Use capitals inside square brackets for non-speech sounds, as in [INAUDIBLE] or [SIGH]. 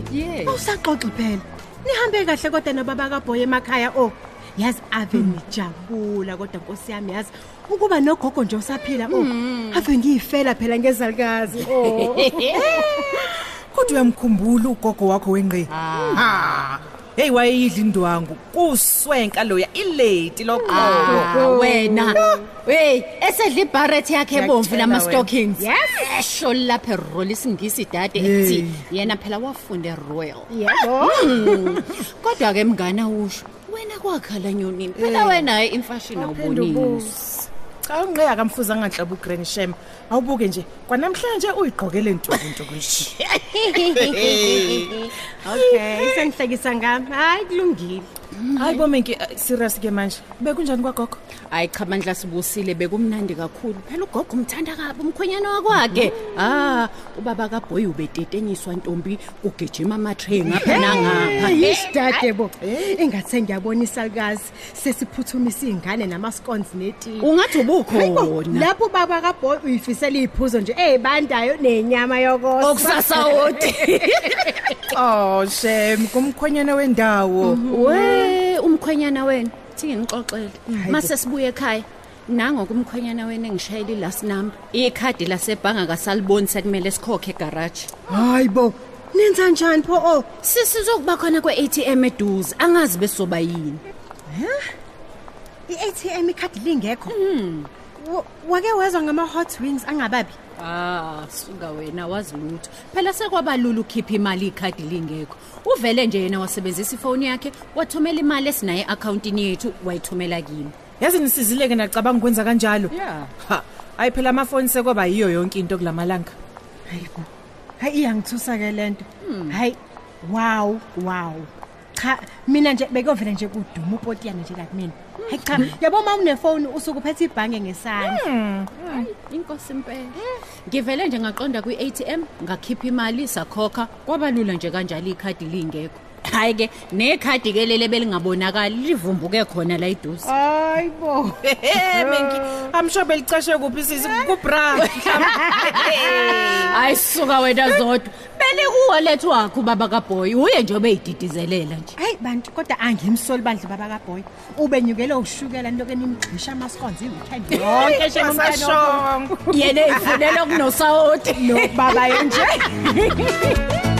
nisaxoxa phela. Nihambe kahle kodwa nobaba kaBoy emakhaya oh yazi ave nijabula kodwa nkosi yami yazi. Ukuba nogogo nje usaphila oh ave ngiyifela phela ngezalukazi oh. [LAUGHS] Kodwa uyamkhumbula ugogo wakho wengqe. Ha. Hey wayeyidla indwangu kuswenka loya ilate lokho. Ah, wena. Hey esedla ibarret yakhe ebomvu wena. stockings esho lapha roll isingisi dade ethi yena phela wafunda royal yebo. Kodwa ke mngana usho wena kwakhala nyonini phela wena imfashini awubonisi. Ungqe akamfuza nganhlaba uGranny Shem awubuke nje kwanamhlanje uyigqokele ntobo ntobo [LAUGHS] [LAUGHS] okay sengihlekisa ngami. Hayi kulungile. Hayi bomenki uh, serious ke manje. Bekunjani kwagogo? Hayi cha mandla sibusile bekumnandi kakhulu. Phela ugogo umthanda kabi umkhwenyana wakwakhe. Ah ubaba kaBoy ubetetenyiswa ntombi ugijima amatrain ngapha nangapha. Yisdade bo. Engathi ngiyabona isalukazi sesiphuthumisa izingane namascones neti. ungathi ubukhona Lapho baba kaBoy uyifisela iziphuzo nje ezibandayo nenyama yokosa. okusasawoti. [LAUGHS] Oh Shem kumkhwenyana wendawo. We umkhwenyana wena thi ngixoxele mase sibuye ekhaya. Nango kumkhwenyana wena engishayela last number. Ikhadi lasebhanga kasaliboni sekumele sikhokhe egarage Hayibo. Nenza njani pho oh? sisizokuba khona kwe-ATM eduze. Angazi besoba yini. I-ATM ikhadi lingekho. Wa- Wake wezwa ngama hot wings angababi? Ah, suka wena wazi lutho. Phela sekwabalula ukhipha imali ikhadi lingekho. Uvele nje yena wasebenzisa ifoni yakhe, wathumela imali esinaye accountini yethu, wayithumela kimi. yazi nisizileke nacabanga ukwenza kanjalo Yeah. ha ayi phela amafoni sekwaba yiyo yonke into kulamalanga Hayibo. Hayi iyangithusa ke lento. Hayi. Wow, wow. Cha, mina nje bekuvela nje kuduma upotiyana nje like mina. Hayi cha, yabo uma unefone usuke uphethe ibhange ngesandla. Inkosi impela. Ngivele nje ngaqonda kwi-ATM, ngakhipha imali sakhokha, kwabalula nje kanjalo ikhadi lingekho. Hayi ke, nekhadi ke lele belingabonakali livumbuke khona la iduze. Hayibo. Hey menki amsho belicashe kuphi sisi kubra [LAUGHS] Ayisuka wena zodwa. Bele kuwalethu wakho ubaba kaBoy, uye nje obeyididizelela nje. Hayi bantu kodwa angimsoli bandle baba kaBoy. Ube nyukele ushukela into ke nimgxisha amasconds iweekend yonke nje nomntana. Sashongo Yena efunela kunosawoti. No baba yonje. [LAUGHS]